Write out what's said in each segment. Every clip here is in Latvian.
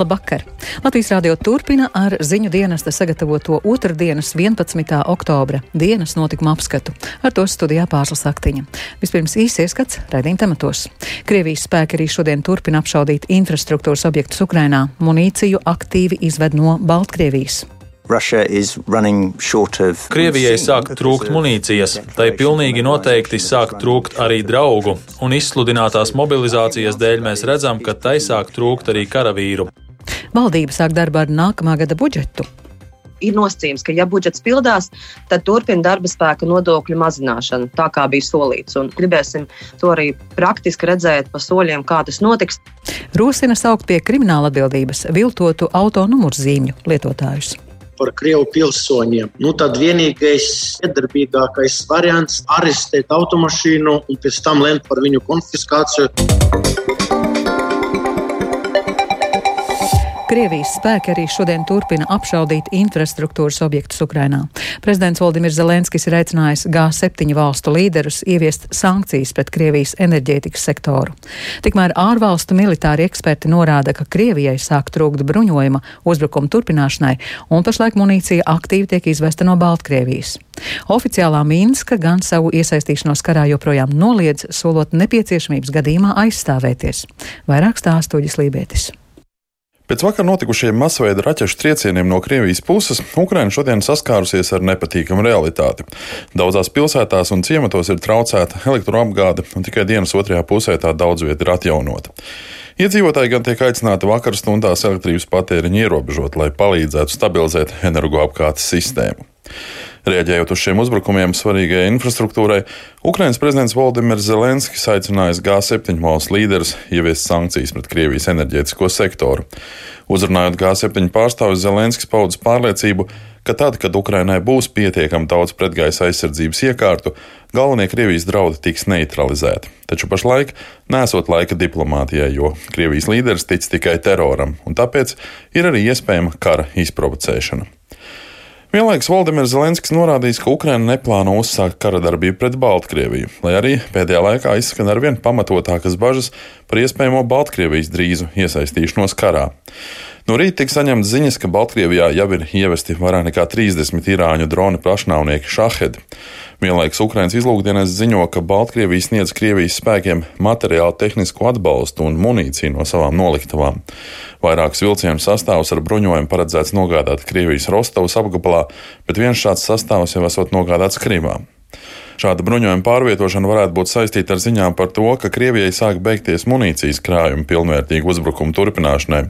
Labvakar! Latvijas rādio turpina ar ziņu dienesta sagatavoto otrdienas 11. oktobra dienas notikumu apskatu. Ar to studijā pārslas aktiņa. Vispirms īsi ieskats raidījuma tematos. Krievijas spēki arī šodien turpina apšaudīt infrastruktūras objektus Ukrainā. Munīciju aktīvi izved no Baltkrievijas. Krievijai sāk trūkt munīcijas, tai pilnīgi noteikti sāk trūkt arī draugu, un izsludinātās mobilizācijas dēļ mēs redzam, ka tai sāk trūkt arī karavīru. Valdība sāk darbu ar nākamā gada budžetu ir nosacījums, ka, ja budžets pildās, tad turpina darba spēka nodokļu mazināšanu, tā kā bija solīts. Un gribēsim to arī praktiski redzēt pa soļiem, kā tas notiks. Rosina saukt pie krimināla atbildības viltotu auto numurzīmju lietotājus par Krievu pilsoņiem. Nu, tad vienīgais iedarbīgākais variants arestēt automašīnu un pēc tam lemt par viņu konfiskāciju. Krievijas spēki arī šodien turpina apšaudīt infrastruktūras objektus Ukrainā. Prezidents Valdimirs Zelenskis ir aicinājis G7 valstu līderus ieviest sankcijas pret Krievijas enerģētikas sektoru. Tikmēr ārvalstu militāri eksperti norāda, ka Krievijai sāk trūkt bruņojuma uzbrukuma turpināšanai, un pašlaik munīcija aktīvi tiek izvesta no Baltkrievijas. Oficiālā Minska gan savu iesaistīšanos karā joprojām noliedz, solot nepieciešamības gadījumā aizstāvēties. Vairāk stāstuģis Lībietis. Pēc vakar notikušajiem masveida raķešu triecieniem no Krievijas puses Ukraina šodien saskārusies ar nepatīkamu realitāti. Daudzās pilsētās un ciematos ir traucēta elektroapgāde, un tikai dienas otrajā pusē tā daudz vieta ir atjaunota. Iedzīvotāji gan tiek aicināti vakar stundās elektrības patēriņu ierobežot, lai palīdzētu stabilizēt energoapgādes sistēmu. Rēģējot uz šiem uzbrukumiem svarīgajai infrastruktūrai, Ukrainas prezidents Valdimirs Zelenskis aicinājis G7 valsts līderus ieviest sankcijas pret Krievijas enerģētisko sektoru. Uzrunājot G7 pārstāvis Zelenskis paudz pārliecību, ka tad, kad Ukrainai būs pietiekami daudz pretgaisa aizsardzības iekārtu, galvenie Krievijas draudi tiks neutralizēti. Taču pašlaik nesot laika diplomātijai, jo Krievijas līderis tic tikai teroram, un tāpēc ir arī iespējama kara izprovocēšana. Vienlaikus Valdemirs Zelenskis norādījis, ka Ukraina neplāno uzsākt kara darbību pret Baltkrieviju, lai arī pēdējā laikā izskan arvien pamatotākas bažas par iespējamo Baltkrievijas drīzu iesaistīšanos karā. No rīta tika saņemts ziņas, ka Baltkrievijā jau ir ievesti vairāk nekā 30 irāņu droni pašnāvnieki Šahedi. Vienlaikus Ukrainas izlūkdienas ziņo, ka Baltkrievija sniedz Krievijas spēkiem materiālu tehnisku atbalstu un munīciju no savām noliktavām. Vairākus vilcienu sastāvus ar bruņojumu paredzēts nogādāt Krievijas Rostovas apgabalā, bet viens šāds sastāvs jau esot nogādāts Krimā. Šāda bruņojuma pārvietošana varētu būt saistīta ar ziņām par to, ka Krievijai sāk beigties munīcijas krājumi pilnvērtīgu uzbrukumu turpināšanai,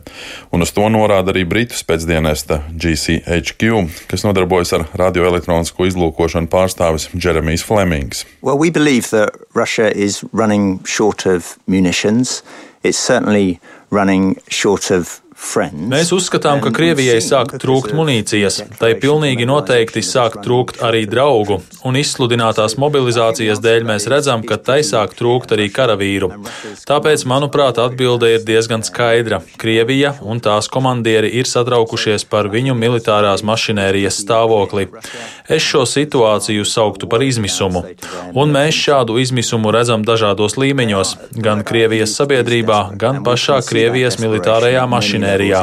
un uz to norāda arī Britu spēcdienesta GCHQ, kas nodarbojas ar radioelektronisko izlūkošanu pārstāvis Jeremijs Flemings. Well, we It's certainly running short of Mēs uzskatām, ka Krievijai sāk trūkt munīcijas, tai pilnīgi noteikti sāk trūkt arī draugu, un izsludinātās mobilizācijas dēļ mēs redzam, ka tai sāk trūkt arī karavīru. Tāpēc, manuprāt, atbilde ir diezgan skaidra. Krievija un tās komandieri ir satraukušies par viņu militārās mašinērijas stāvokli. Es šo situāciju sauktu par izmisumu, un mēs šādu izmisumu redzam dažādos līmeņos, gan Krievijas sabiedrībā, gan pašā Krievijas militārajā mašinērijā mašinērijā.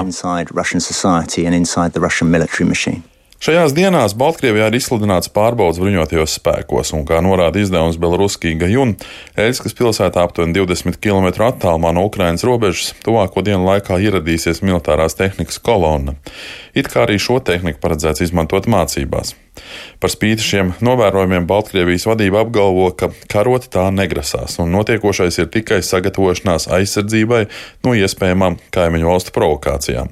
Šajās dienās Baltkrievijā ir izsludināts pārbaudas bruņotajos spēkos, un, kā norāda izdevums Belarusskī Gajun, Eļskas pilsētā aptuveni 20 km attālumā no Ukrainas robežas, tuvāko dienu laikā ieradīsies militārās tehnikas kolonna. It kā arī šo tehniku paredzēts izmantot mācībās. Par spīti šiem novērojumiem Baltkrievijas vadība apgalvo, ka karot tā negrasās, un notiekošais ir tikai sagatavošanās aizsardzībai no iespējamām kaimiņu valstu provokācijām.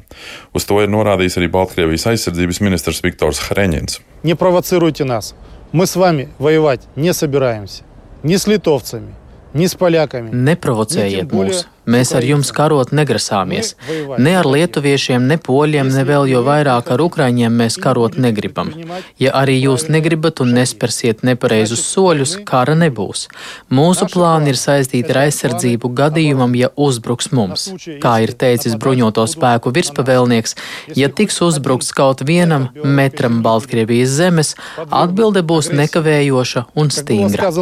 Uz to ir norādījis arī Baltkrievijas aizsardzības ministrs Viktors Hreņins. Не провоцируйте нас. Мы с вами воевать не собираемся. Ни с литовцами, ни с поляками. Neprovocējiet mūs. Mēs ar jums karot negrasāmies. Ne ar lietuviešiem, ne poļiem, ne vēl jo vairāk ar ukraiņiem mēs karot negribam. Ja arī jūs negribat un nespersiet nepareizus soļus, kara nebūs. Mūsu plāni ir saistīti ar aizsardzību gadījumam, ja uzbruks mums. Kā ir teicis bruņoto spēku virspavēlnieks, ja tiks uzbrukts kaut vienam metram Baltkrievijas zemes, atbilde būs nekavējoša un stingra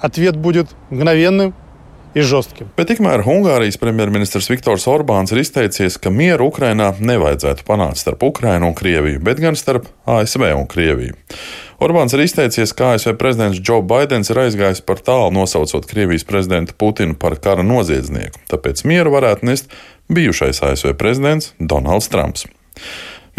Ответ будет мгновенным и жестким. Bet tikmēr Ungārijas premjerministrs Viktors Orbāns ir izteicies, ka mieru Ukrainā nevajadzētu panākt starp Ukrainu un Krieviju, bet gan starp ASV un Krieviju. Orbāns ir izteicies, ka ASV prezidents Joe Bidenis ir aizgājis par tālu nosaucot Krievijas prezidentu Putinu par kara noziedznieku, tāpēc mieru varētu nest bijušais ASV prezidents Donalds Trumps.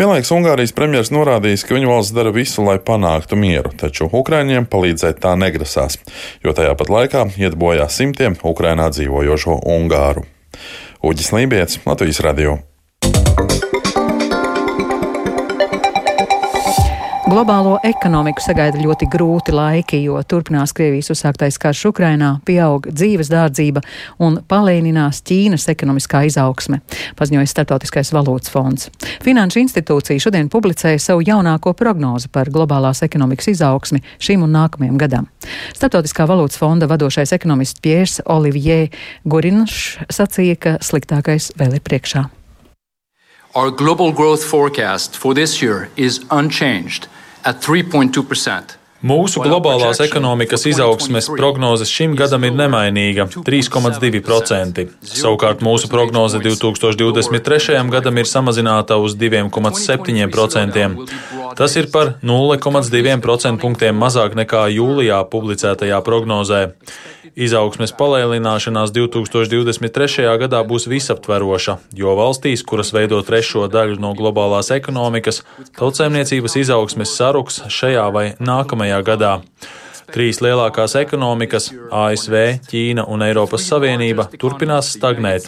Vienlaikus Ungārijas premjerministrs norādījis, ka viņa valsts dara visu, lai panāktu mieru, taču Ukraiņiem palīdzēt tā negrasās, jo tajā pat laikā iet bojā simtiem Ukrainā dzīvojošo Ungāru. Uģis Lībijams, Latvijas Radio. Globālo ekonomiku sagaida ļoti grūti laiki, jo turpinās Krievijas uzsāktais karš Ukrainā, pieaug dzīves dārdzība un palēninās Ķīnas ekonomiskā izaugsme, paziņoja Startautiskais valūtas fonds. Finanšu institūcija šodien publicēja savu jaunāko prognozi par globālās ekonomikas izaugsmi šim un nākamajam gadam. Startautiskā valūtas fonda vadošais ekonomists Piers Olivier Gurinšs sacīja, ka sliktākais vēl ir priekšā. Our global growth forecast for this year is unchanged at 3.2%. Mūsu globālās ekonomikas izaugsmes prognozes šim gadam ir nemainīga - 3,2%. Savukārt mūsu prognoze 2023. gadam ir samazināta uz 2,7%. Tas ir par 0,2% punktiem mazāk nekā jūlijā publicētajā prognozē. Izaugsmes palielināšanās 2023. gadā būs visaptveroša, jo valstīs, kuras veido trešo daļu no globālās ekonomikas, tautsēmniecības izaugsmes saruks šajā vai nākamajā gadā. Trīs lielākās ekonomikas - ASV, Ķīna un Eiropas Savienība - turpinās stagnēt.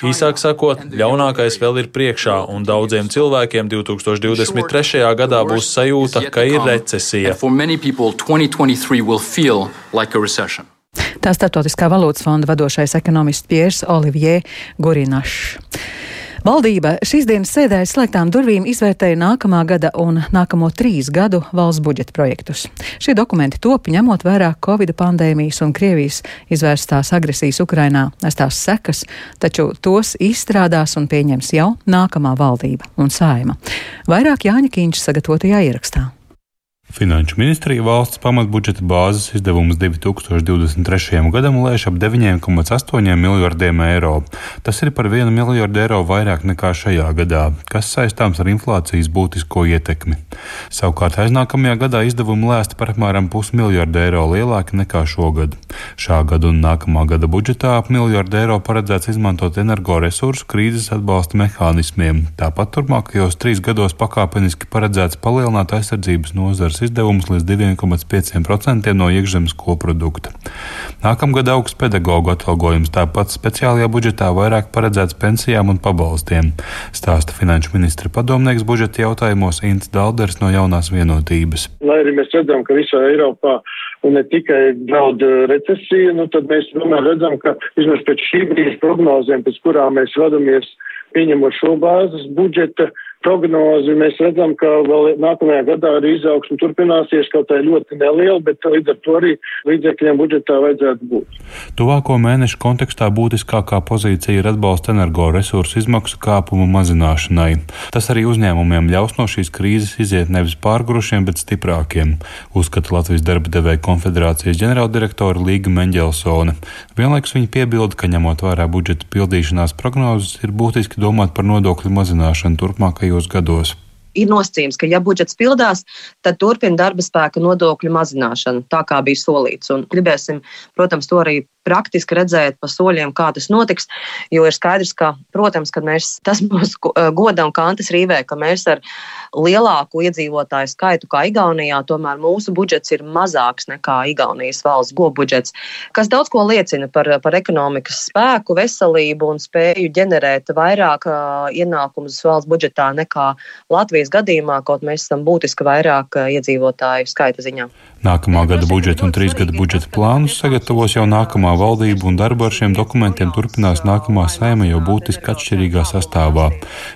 Īsāk sakot, ļaunākais vēl ir priekšā, un daudziem cilvēkiem 2023. gadā būs sajūta, ka ir recesija. Tā Startautiskā valūtas fonda vadošais ekonomists Piers Olivier Gurinašs. Valdība šīs dienas sēdē slēgtām durvīm izvērtēja nākamā gada un nākamo trīs gadu valsts budžeta projektus. Šie dokumenti top ņemot vērā Covid pandēmijas un Krievijas izvērstās agresijas Ukrainā nestās sekas, taču tos izstrādās un pieņems jau nākamā valdība un saima. Vairāk Jāņa Kīņš sagatavotajā ierakstā. Finanšu ministrija valsts pamatbudžeta bāzes izdevumus 2023. gadam lēš ap 9,8 miljardiem eiro. Tas ir par 1 miljardu eiro vairāk nekā šajā gadā, kas saistāms ar inflācijas būtisko ietekmi. Savukārt aiznākamajā gadā izdevumi lēsti par apmēram pusmiljardu eiro lielāki nekā šogad. Šā gada un nākamā gada budžetā ap miljardu eiro paredzēts izmantot energoresursu krīzes atbalsta mehānismiem. Tāpat turpmākajos trīs gados pakāpeniski paredzēts palielināt aizsardzības nozars valsts izdevumus līdz 2,5% no iekšzemes koprodukta. Nākamgad augsts pedagoģu atalgojums, tāpat speciālajā budžetā vairāk paredzēts pensijām un pabalstiem, stāsta finanšu ministra padomnieks budžeta jautājumos Ints Dalders no jaunās vienotības. Lai arī mēs redzam, ka visā Eiropā un ne tikai draud recesija, nu tad mēs tomēr redzam, ka vismaz pēc šī brīža prognozēm, pēc kurām mēs vadamies, pieņemot šo bāzes budžeta, prognozi mēs redzam, ka vēl nākamajā gadā arī izaugsme turpināsies, kaut tā ļoti neliela, bet līdz ar to arī līdzekļiem budžetā vajadzētu būt. Tuvāko mēnešu kontekstā būtiskākā pozīcija ir atbalsta energoresursu izmaksu kāpumu mazināšanai. Tas arī uzņēmumiem ļaus no šīs krīzes iziet nevis pārgrušiem, bet stiprākiem, uzskata Latvijas darba devēja konfederācijas ģenerāldirektora Līga Meņģelsone. Vienlaikus viņa piebilda, ka ņemot vērā budžeta pildīšanās prognozes, ir būtiski domāt par nodokļu mazināšanu turpmākajos turpmākajos gados ir nosacījums, ka, ja budžets pildās, tad turpina darba spēka nodokļu mazināšanu, tā kā bija solīts. Un gribēsim, protams, to arī praktiski redzēt pa soļiem, kā tas notiks. Jo ir skaidrs, ka, protams, ka mēs, tas būs goda un kantas rīvē, ka mēs ar lielāku iedzīvotāju skaitu kā Igaunijā, tomēr mūsu budžets ir mazāks nekā Igaunijas valsts gobudžets, kas daudz ko liecina par, par ekonomikas spēku, veselību un spēju ģenerēt vairāk uh, ienākumus valsts budžetā nekā Latvijas gadījumā, kaut mēs esam būtiski vairāk uh, iedzīvotāju skaita ziņā. Nākamā gada budžeta un trīs gada budžeta plānus sagatavos jau nākamā valdība, un darbu ar šiem dokumentiem turpinās nākamā saima jau būtiski atšķirīgā sastāvā.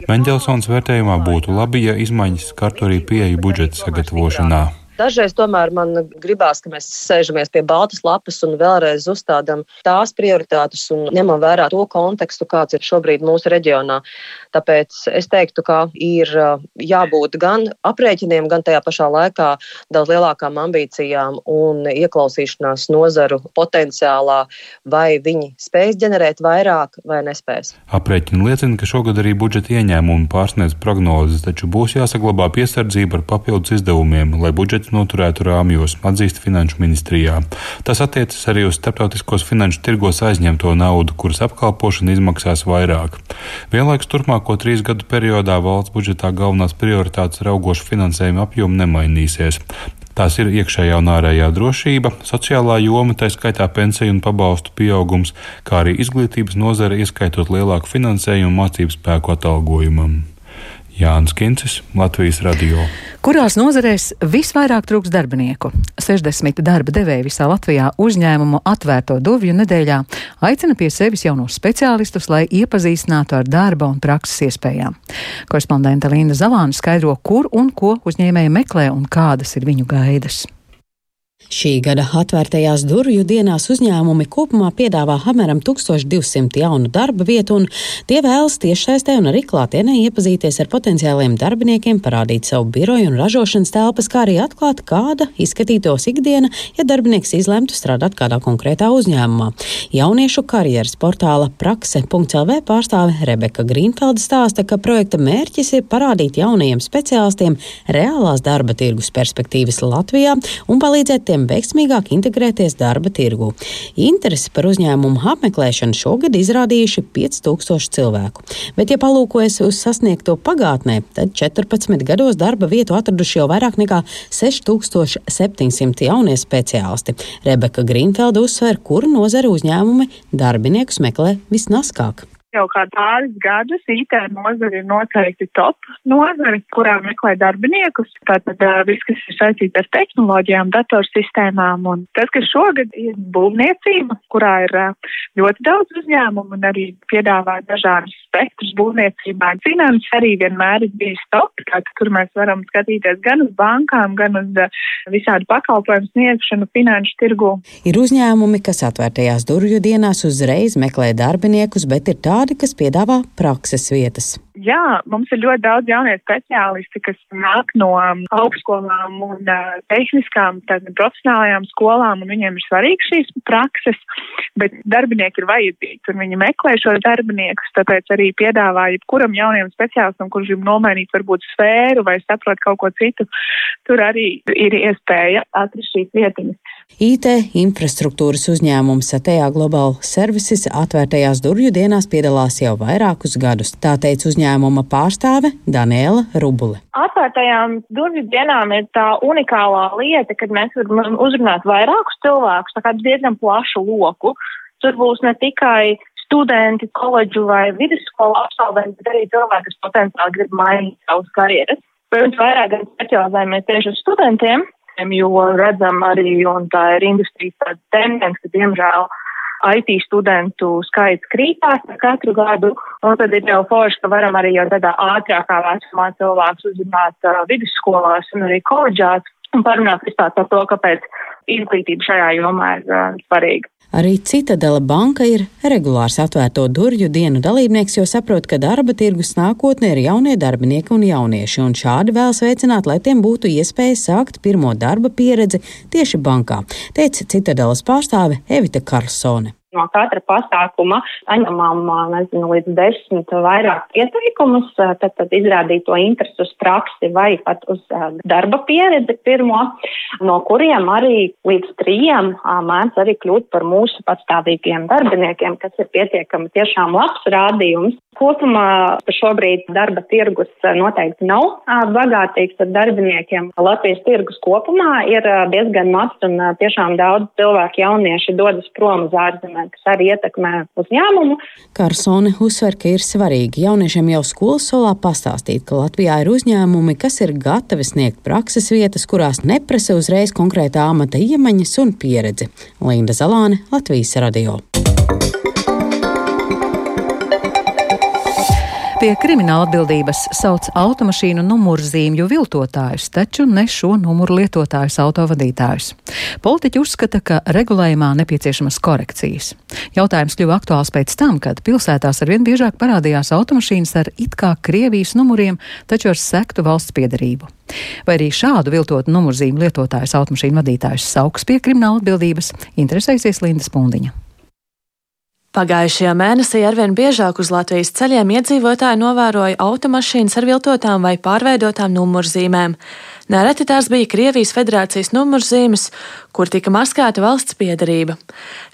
Mendelsons vērtējumā būtu labi, ja izmaiņas skartu arī pieeju budžeta sagatavošanā. Dažreiz tomēr man gribās, ka mēs sēžamies pie baltas lapas un vēlreiz uzstādām tās prioritātes un ņemam vērā to kontekstu, kāds ir šobrīd mūsu reģionā. Tāpēc es teiktu, ka ir jābūt gan aprēķiniem, gan tajā pašā laikā daudz lielākām ambīcijām un ieklausīšanās nozaru potenciālā, vai viņi spēs ģenerēt vairāk vai nespēs. Aprēķini liecina, ka šogad arī budžeta ieņēmumi pārsniedz prognozes, taču būs jāsaglabā piesardzība ar papildus izdevumiem, lai budžets noturētu rāmjos, atzīst Finanšu ministrijā. Tas attiecas arī uz starptautiskos finanšu tirgos aizņemto naudu, kuras apkalpošana izmaksās vairāk. Vienlaikus turpmāko trīs gadu periodā valsts budžetā galvenās prioritātes raugošu finansējuma apjomu nemainīsies. Tās ir iekšējā un ārējā drošība, sociālā joma, tā skaitā pensiju un pabalstu pieaugums, kā arī izglītības nozare, ieskaitot lielāku finansējumu mācību spēku atalgojumam. Jānis Kincis, Latvijas radio. Kurās nozarēs visvairāk trūks darbinieku? 60 darba devēji visā Latvijā uzņēmumu atvērto duvju nedēļā aicina pie sevis jaunos speciālistus, lai iepazīstinātu ar darba un prakses iespējām. Korespondente Linda Zalāna skaidro, kur un ko uzņēmēji meklē un kādas ir viņu gaidas. Šī gada atvērtajās durvju dienās uzņēmumi kopumā piedāvā apmēram 1200 jaunu darba vietu, un tie vēlas tiešsaistē un arī klātienē iepazīties ar potenciāliem darbiniekiem, parādīt savu biroju un ražošanas telpas, kā arī atklāt, kāda izskatītos ikdiena, ja darbinieks izlemtu strādāt kādā konkrētā uzņēmumā. Jauniešu karjeras portāla prakse.lv pārstāve Rebeka Grīnfelda stāsta, ka projekta mērķis ir parādīt jaunajiem speciālistiem reālās darba tirgus perspektīvas Latvijā un palīdzēt tiem veiksmīgāk integrēties darba tirgu. Interesi par uzņēmumu apmeklēšanu šogad izrādījuši 5000 cilvēku. Bet, ja palūkojas uz sasniegto pagātnē, tad 14 gados darba vietu atraduši jau vairāk nekā 6700 jaunie speciālisti. Rebeka Grīnfelda uzsver, kuru nozara uzņēmumi darbiniekus meklē visnaskāk jau kā pāris gadus IT nozare ir noteikti top nozare, kurā meklē darbiniekus. Tātad viss, kas ir saistīts ar tehnoloģijām, datorsistēmām un tas, kas šogad ir būvniecība, kurā ir ļoti daudz uzņēmumu un arī piedāvā dažādus spektrus būvniecībā. Finanses arī vienmēr ir bijis top, tātad tur mēs varam skatīties gan uz bankām, gan uz visādu pakalpojumu sniegšanu finanšu tirgu. Ir uzņēmumi, kas atvērtajās durvju dienās uzreiz meklē darbiniekus, bet ir tādi, tādi, kas piedāvā prakses vietas. Jā, mums ir ļoti daudz jaunie speciālisti, kas nāk no um, augstskolām un uh, tehniskām, tātad profesionālajām skolām, un viņiem ir svarīgas šīs prakses, bet darbinieki ir vajadzīgi, un viņi meklē šos darbiniekus, tāpēc arī piedāvā jebkuram jaunajam speciālistam, kurš grib nomainīt varbūt sfēru vai saprot kaut ko citu, tur arī ir iespēja atrast šīs vietiņas. IT infrastruktūras uzņēmums Atejā Global Services atvērtajās durvju dienās piedalās jau vairākus gadus. Tā teica uzņēmuma pārstāve Daniela Rubule. Atvērtajām durvju dienām ir tā unikālā lieta, kad mēs varam uzrunāt vairākus cilvēkus, tā kā diezgan plašu loku. Tur būs ne tikai studenti, koledžu vai vidusskolu absolventi, bet arī cilvēki, kas potenciāli grib mainīt savus karjeras. Protams, vairāk gan specializējamies tieši uz studentiem, jo redzam arī, un tā ir industrijas tāda tendence, ka diemžēl IT studentu skaits krītās katru gadu, un tad ir jau forši, ka varam arī jau tādā ātrākā vecumā cilvēks uzzināt uh, vidusskolās un arī koledžās un parunāt vispār par to, kāpēc izglītība šajā jomā ir uh, svarīga. Arī Citadela banka ir regulārs atvērto durvju dienu dalībnieks, jo saprot, ka darba tirgus nākotnē ir jaunie darbinieki un jaunieši, un šādi vēlas veicināt, lai tiem būtu iespēja sākt pirmo darba pieredzi tieši bankā, teica Citadelas pārstāve Evita Karlsone no katra pasākuma saņemam nezinu, līdz desmit vairāk pieteikumus, tad, tad izrādīt to interesi uz praksi vai pat uz darba pieredzi pirmo, no kuriem arī līdz trījiem mēdz arī kļūt par mūsu patstāvīgiem darbiniekiem, kas ir pietiekami tiešām labs rādījums. Kopumā šobrīd darba tirgus noteikti nav bagātīgs ar darbiniekiem. Latvijas tirgus kopumā ir diezgan mazs un tiešām daudz cilvēku jaunieši dodas prom uz ārzemēm kas arī ietekmē uzņēmumu. Karsone uzsver, ka ir svarīgi jauniešiem jau skolas solā pastāstīt, ka Latvijā ir uzņēmumi, kas ir gatavi sniegt prakses vietas, kurās neprasa uzreiz konkrētā amata iemaņas un pieredzi. Linda Zalāne, Latvijas radio. Pie krimināla atbildības sauc automašīnu numurzīmju viltotājus, taču ne šo numuru lietotājus autovadītājus. Politiķi uzskata, ka regulējumā nepieciešamas korekcijas. Jautājums kļuva aktuāls pēc tam, kad pilsētās arvien biežāk parādījās automašīnas ar it kā Krievijas numuriem, taču ar sektu valsts piedarību. Vai arī šādu viltotu numurzīmu lietotājus automašīnu vadītājus sauks pie krimināla atbildības, interesēsies Linda Spundiņa. Pagājušajā mēnesī arvien biežāk uz Latvijas ceļiem iedzīvotāji novēroja automašīnas ar viltotām vai pārveidotām numurzīmēm. Nereti tās bija Krievijas federācijas numurzīmes, kur tika maskēta valsts piedarība.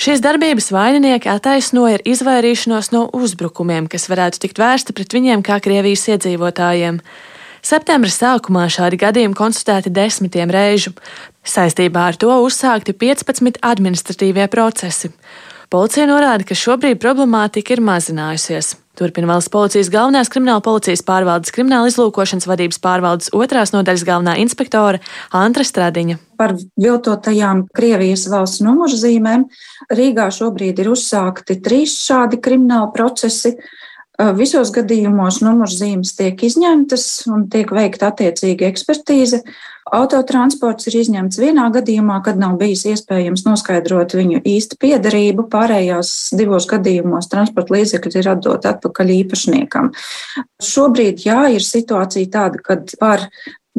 Šīs darbības vaininieki attaisnoja ar izvairīšanos no uzbrukumiem, kas varētu tikt vērsti pret viņiem kā Krievijas iedzīvotājiem. Septembra sākumā šādi gadījumi konstatēti desmitiem reižu. Saistībā ar to uzsākti 15 administratīvie procesi. Policija norāda, ka šobrīd problemātika ir mazinājusies. Turpina valsts policijas galvenās krimināla policijas pārvaldes krimināla izlūkošanas vadības pārvaldes otrās nodaļas galvenā inspektore Antra Stradiņa. Par viltotajām Krievijas valsts numurzīmēm Rīgā šobrīd ir uzsākti trīs šādi krimināli procesi. Visos gadījumos numurzīmes tiek izņemtas un tiek veikta attiecīga ekspertīze. Autotransports ir izņemts vienā gadījumā, kad nav bijis iespējams noskaidrot viņu īstu piedarību. Pārējās divos gadījumos transporta līdzekļi ir atdot atpakaļ īpašniekam. Šobrīd, jā, ir situācija tāda, kad par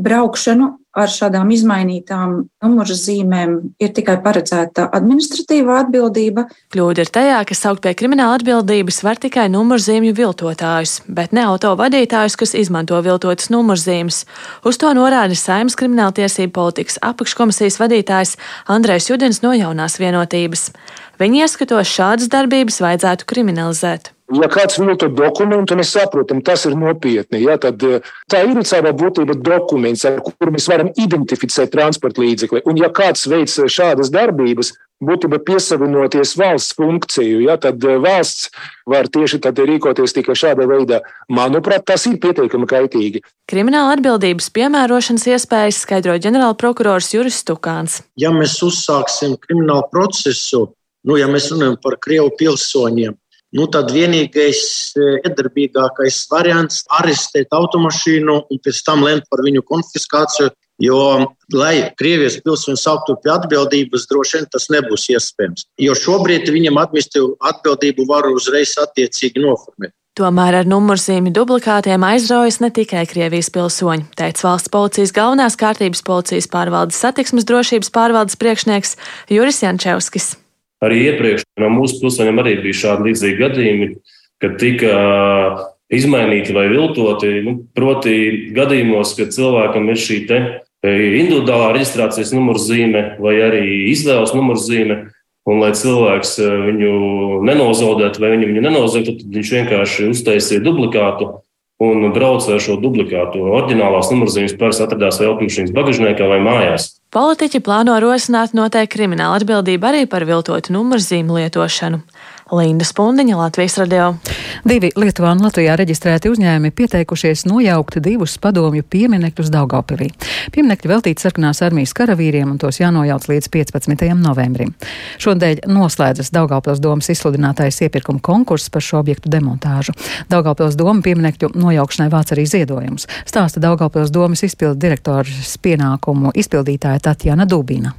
braukšanu ar šādām izmainītām numuru zīmēm ir tikai paredzēta administratīvā atbildība. Kļūda ir tajā, ka saukt pie krimināla atbildības var tikai numurzīmju viltotājus, bet ne auto vadītājus, kas izmanto viltotas numurzīmes. Uz to norāda Saimnes krimināltiesību politikas apakškomisijas vadītājs Andrēs Judins no jaunās vienotības. Viņi ieskatos šādas darbības vajadzētu kriminalizēt. Ja kāds vilto dokumentu, mēs saprotam, tas ir nopietni. Ja, tad eh, tā ir savā būtībā dokuments, ar kuru mēs varam identificēt transporta līdzekli. Un ja kāds veic šādas darbības, būtībā piesavinoties valsts funkciju, ja, tad eh, valsts var tieši tad rīkoties tikai šādā veidā. Manuprāt, tas ir pietiekami kaitīgi. Krimināla atbildības piemērošanas iespējas skaidro ģenerālprokurors Juris Stukāns. Ja mēs uzsāksim kriminālu procesu, nu, ja mēs runājam par Krievu pilsoņiem, nu, tad vienīgais e, iedarbīgākais variants ir arestēt automašīnu un pēc tam lemt par viņu konfiskāciju. Jo, lai Krievijas pilsoņi sauktu pie atbildības, droši vien tas nebūs iespējams. Jo šobrīd viņam administratīvu atbildību var uzreiz attiecīgi noformēt. Tomēr ar numurzīmju duplikātiem aizraujas ne tikai Krievijas pilsoņi, teica valsts policijas galvenās kārtības policijas pārvaldes satiksmes drošības pārvaldes priekšnieks Juris Jančevskis. Arī iepriekš no mūsu pilsoņiem arī bija šādi līdzīgi gadījumi, kad tika izmainīti vai viltoti. Nu, proti, gadījumos, kad cilvēkam ir šī individuālā reģistrācijas numurzīme vai arī izvēles numurzīme, un lai cilvēks viņu nenozaudētu vai viņu, nenozaudētu, tad viņš vienkārši uztaisīja duplikātu un brauca ar šo duplikātu. Orģinālās numurzīmes parasti atradās vai automašīnas bagažniekā vai mājās. Politiķi plāno rosināt noteikti krimināla atbildību arī par viltotu numurzīmu lietošanu. Linda Spundiņa, Latvijas radio. Divi Lietuvā un Latvijā reģistrēti uzņēmumi pieteikušies nojaukt divus padomju pieminekļus Daugavpilī. Pieminekļi veltīti sarkanās armijas karavīriem un tos jānojauc līdz 15. novembrim. Šodien noslēdzas Daugavpils domas izsludinātais iepirkuma konkurss par šo objektu demontāžu. Daugavpils doma pieminekļu nojaukšanai vāc arī ziedojumus. Stāsta Daugavpils domas izpildu direktors pienākumu izpildītāja Tatjana Dubina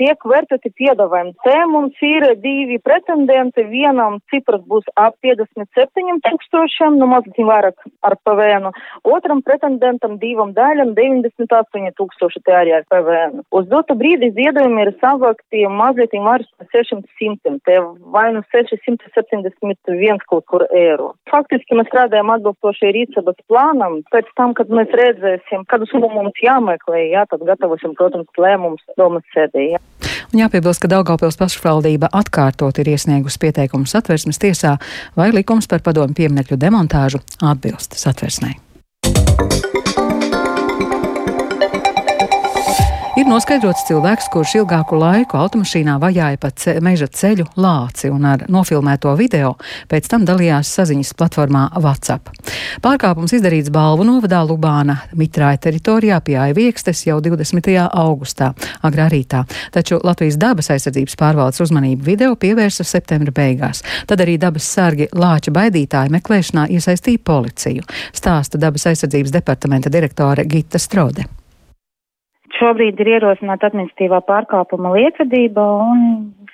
tiek vērtēti piedāvājumi. Te mums ir divi pretendenti. Vienam cipras būs ap 57 tūkstošiem, nu mazliet vairāk ar PVN. Otram pretendentam divam daļam 98 tūkstoši te arī ar PVN. Uz dotu brīdi ziedojumi ir savākti mazliet vairāk par 600, te vai nu 671 kaut kur eiro. Faktiski mēs strādājam atbilstoši rīcības plānam. Pēc tam, kad mēs redzēsim, kādus lēmumus jāmeklē, jā, tad gatavosim, protams, lēmumus domas sēdē. Jā. Un jāpiebilst, ka Daugavpils pašvaldība atkārtot ir iesniegusi pieteikumu satversmes tiesā, vai likums par padomu pieminekļu demontāžu atbilst satversmei. Noskaidrots cilvēks, kurš ilgāku laiku automašīnā vajāja pa ce meža ceļu lāci un ar nofilmēto video pēc tam dalījās saziņas platformā WhatsApp. Pārkāpums izdarīts Balvu novadā Lubāna mitrāja teritorijā pie Aiviekstes jau 20. augustā, agrā rītā, taču Latvijas dabas aizsardzības pārvaldes uzmanību video pievērsa septembra beigās. Tad arī dabas sargi lāča baidītāju meklēšanā iesaistīja policiju, stāsta dabas aizsardzības departamenta direktore Gita Strode. Šobrīd ir ierosināta administratīvā pārkāpuma lietvedība un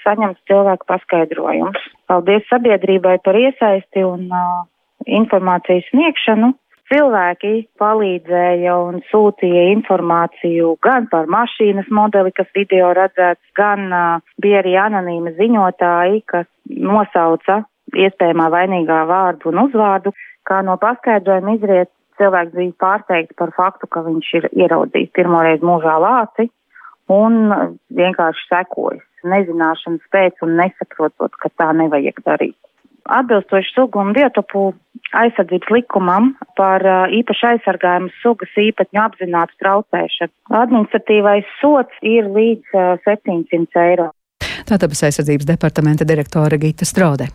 saņemts cilvēku paskaidrojums. Paldies sabiedrībai par iesaisti un uh, informācijas sniegšanu. Cilvēki palīdzēja un sūtīja informāciju gan par mašīnas modeli, kas video redzēts, gan uh, bija arī anonīmi ziņotāji, kas nosauca iespējamā vainīgā vārdu un uzvārdu, kā no paskaidrojuma izriet cilvēks bija pārsteigts par faktu, ka viņš ir ieraudzījis pirmoreiz mūžā lāci un vienkārši sekojas nezināšanas pēc un nesaprotot, ka tā nevajag darīt. Atbilstoši sugu un biotopu aizsardzības likumam par īpaši aizsargājumu sugas īpatņu apzinātu traucēšanu. Administratīvais sots ir līdz 700 eiro. Tātad aizsardzības departamenta direktore Gita Strode.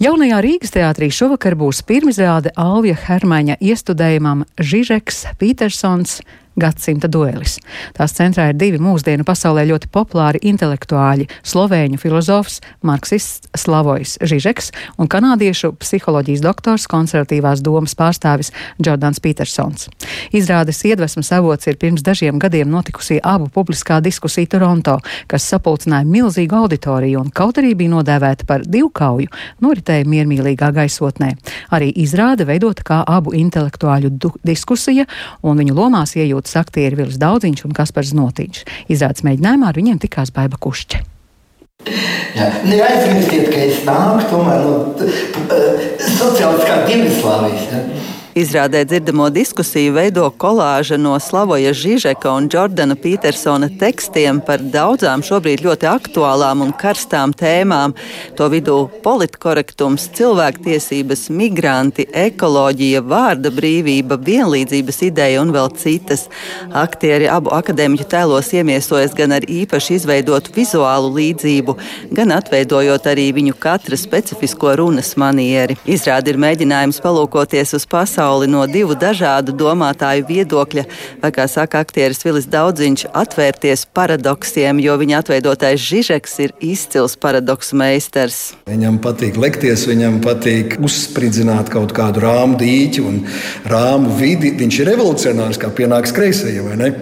Jaunajā Rīgas teātrī šovakar būs pirmizrāde Alvija Hermaņa iestudējumam Žižeks Petersons gadsimta duelis. Tās centrā ir divi mūsdienu pasaulē ļoti populāri intelektuāļi - slovēņu filozofs, marksists Slavojs Žižeks un kanādiešu psiholoģijas doktors, konservatīvās domas pārstāvis Jordans Petersons. Izrādes iedvesmas avots ir pirms dažiem gadiem notikusī abu publiskā diskusija Toronto, kas sapulcināja milzīgu auditoriju un kaut arī bija nodēvēta par divkauju, noritēja miermīlīgā gaisotnē. Arī izrāde veidota kā abu intelektuāļu diskusija, un viņu lomās iejūt izjūtas aktieri Vils Daudziņš un Kaspars Notiņš. Izrādes mēģinājumā ar viņiem tikās Baiba Kušķe. Jā, neaizmirstiet, ka es nāku tomēr no sociālistiskās Dienvidslāvijas. Ja? Izrādē dzirdamo diskusiju veido kolāža no Slavoja Žižeka un Jordana Petersona tekstiem par daudzām šobrīd ļoti aktuālām un karstām tēmām. To vidū politkorektums, cilvēktiesības, migranti, ekoloģija, vārda brīvība, vienlīdzības ideja un vēl citas. Aktieri abu akadēmiķu tēlos iemiesojas gan ar īpaši izveidotu vizuālu līdzību, gan atveidojot arī viņu katra specifisko runas manieri. Izrādi ir mēģinājums palūkoties uz pasauli pasauli no divu dažādu domātāju viedokļa, vai, kā saka aktieris Vilis Daudziņš, atvērties paradoksiem, jo viņa atveidotais Žižeks ir izcils paradoksu meistars. Viņam patīk lekties, viņam patīk uzspridzināt kaut kādu rāmu dīķi un rāmu vidi. Viņš ir revolucionārs, kā pienāks kreisajai, vai ne?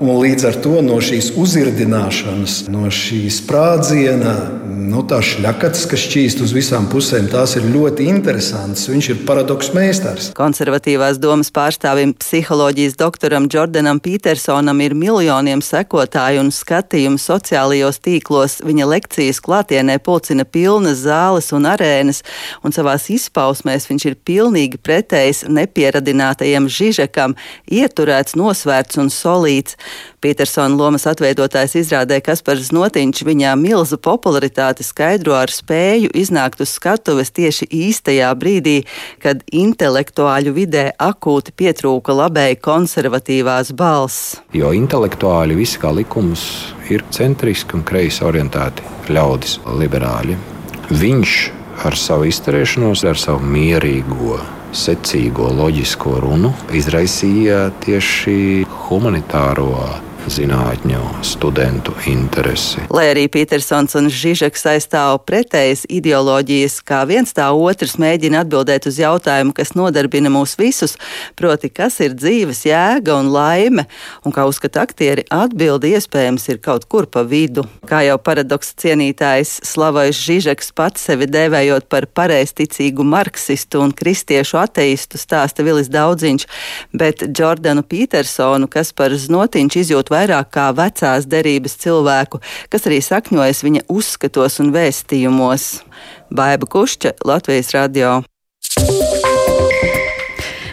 Un līdz ar to no šīs uzirdināšanas, no šīs sprādziena, nu, tā šļakats, kas šķīst uz visām pusēm, tās ir ļoti interesantas. Viņš ir paradoks meistars. Konservatīvās domas pārstāvim, psiholoģijas doktoram Jordanam Petersonam ir miljoniem sekotāju un skatījumu sociālajos tīklos. Viņa lekcijas klātienē pulcina pilnas zāles un arēnas, un savās izpausmēs viņš ir pilnīgi pretējs nepieradinātajam Žižekam, ieturēts, nosvērts un solīts. Petersona lomas atveidotājs izrādē Kaspars Notiņš viņā milzu popularitāti skaidro ar spēju iznākt uz skatuves tieši īstajā brīdī, kad intelektuāļu vidē akūti pietrūka labēji konservatīvās balss. Jo intelektuāļi visi kā likums ir centriski un kreisi orientēti ļaudis, liberāļi. Viņš ar savu izturēšanos, ar savu mierīgo secīgo, loģisko runu izraisīja tieši humanitāro zinātņu studentu interesi. Lai arī Petersons un Žižeks aizstāv pretējas ideoloģijas, kā viens tā otrs mēģina atbildēt uz jautājumu, kas nodarbina mūs visus, proti, kas ir dzīves jēga un laime, un kā uzskata aktieri, atbildi iespējams ir kaut kur pa vidu. Kā jau paradoksa cienītājs Slavojs Žižeks pats sevi dēvējot par pareizticīgu marksistu un kristiešu ateistu, stāsta Vilis Daudziņš, bet Jordanu Petersonu, kas par znotiņš izjūt vairāk kā vecās derības cilvēku, kas arī sakņojas viņa uzskatos un vēstījumos. Baiba Kušķa, Latvijas radio.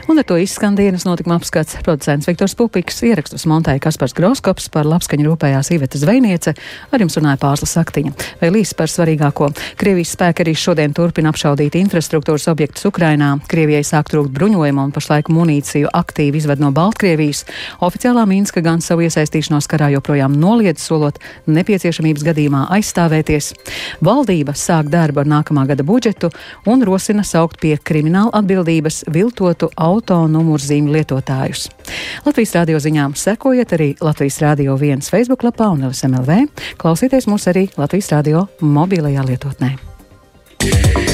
Un ar to izskan dienas notikuma apskats. Producents Viktors Pupiks ierakstus montēja Kaspars Groskops par labskaņu rūpējās Iveta Zvejniece, ar jums runāja Pārsla Saktiņa. Vēl īsi par svarīgāko. Krievijas spēki arī šodien turpina apšaudīt infrastruktūras objektus Ukrainā. Krievijai sāk trūkt bruņojumu un pašlaik munīciju aktīvi izved no Baltkrievijas. Oficiālā Minska gan savu iesaistīšanos karā joprojām noliedz, solot nepieciešamības gadījumā aizstāvēties. Valdība sāk darbu ar nākamā gada budžetu un rosina saukt pie krimināla atbildības viltotu auto auto numurzīmju lietotājus. Latvijas radio ziņām sekojiet arī Latvijas Rādio 1 Facebook lapā un LSMLV. Klausieties mūs arī Latvijas radio mobilajā lietotnē. Yeah.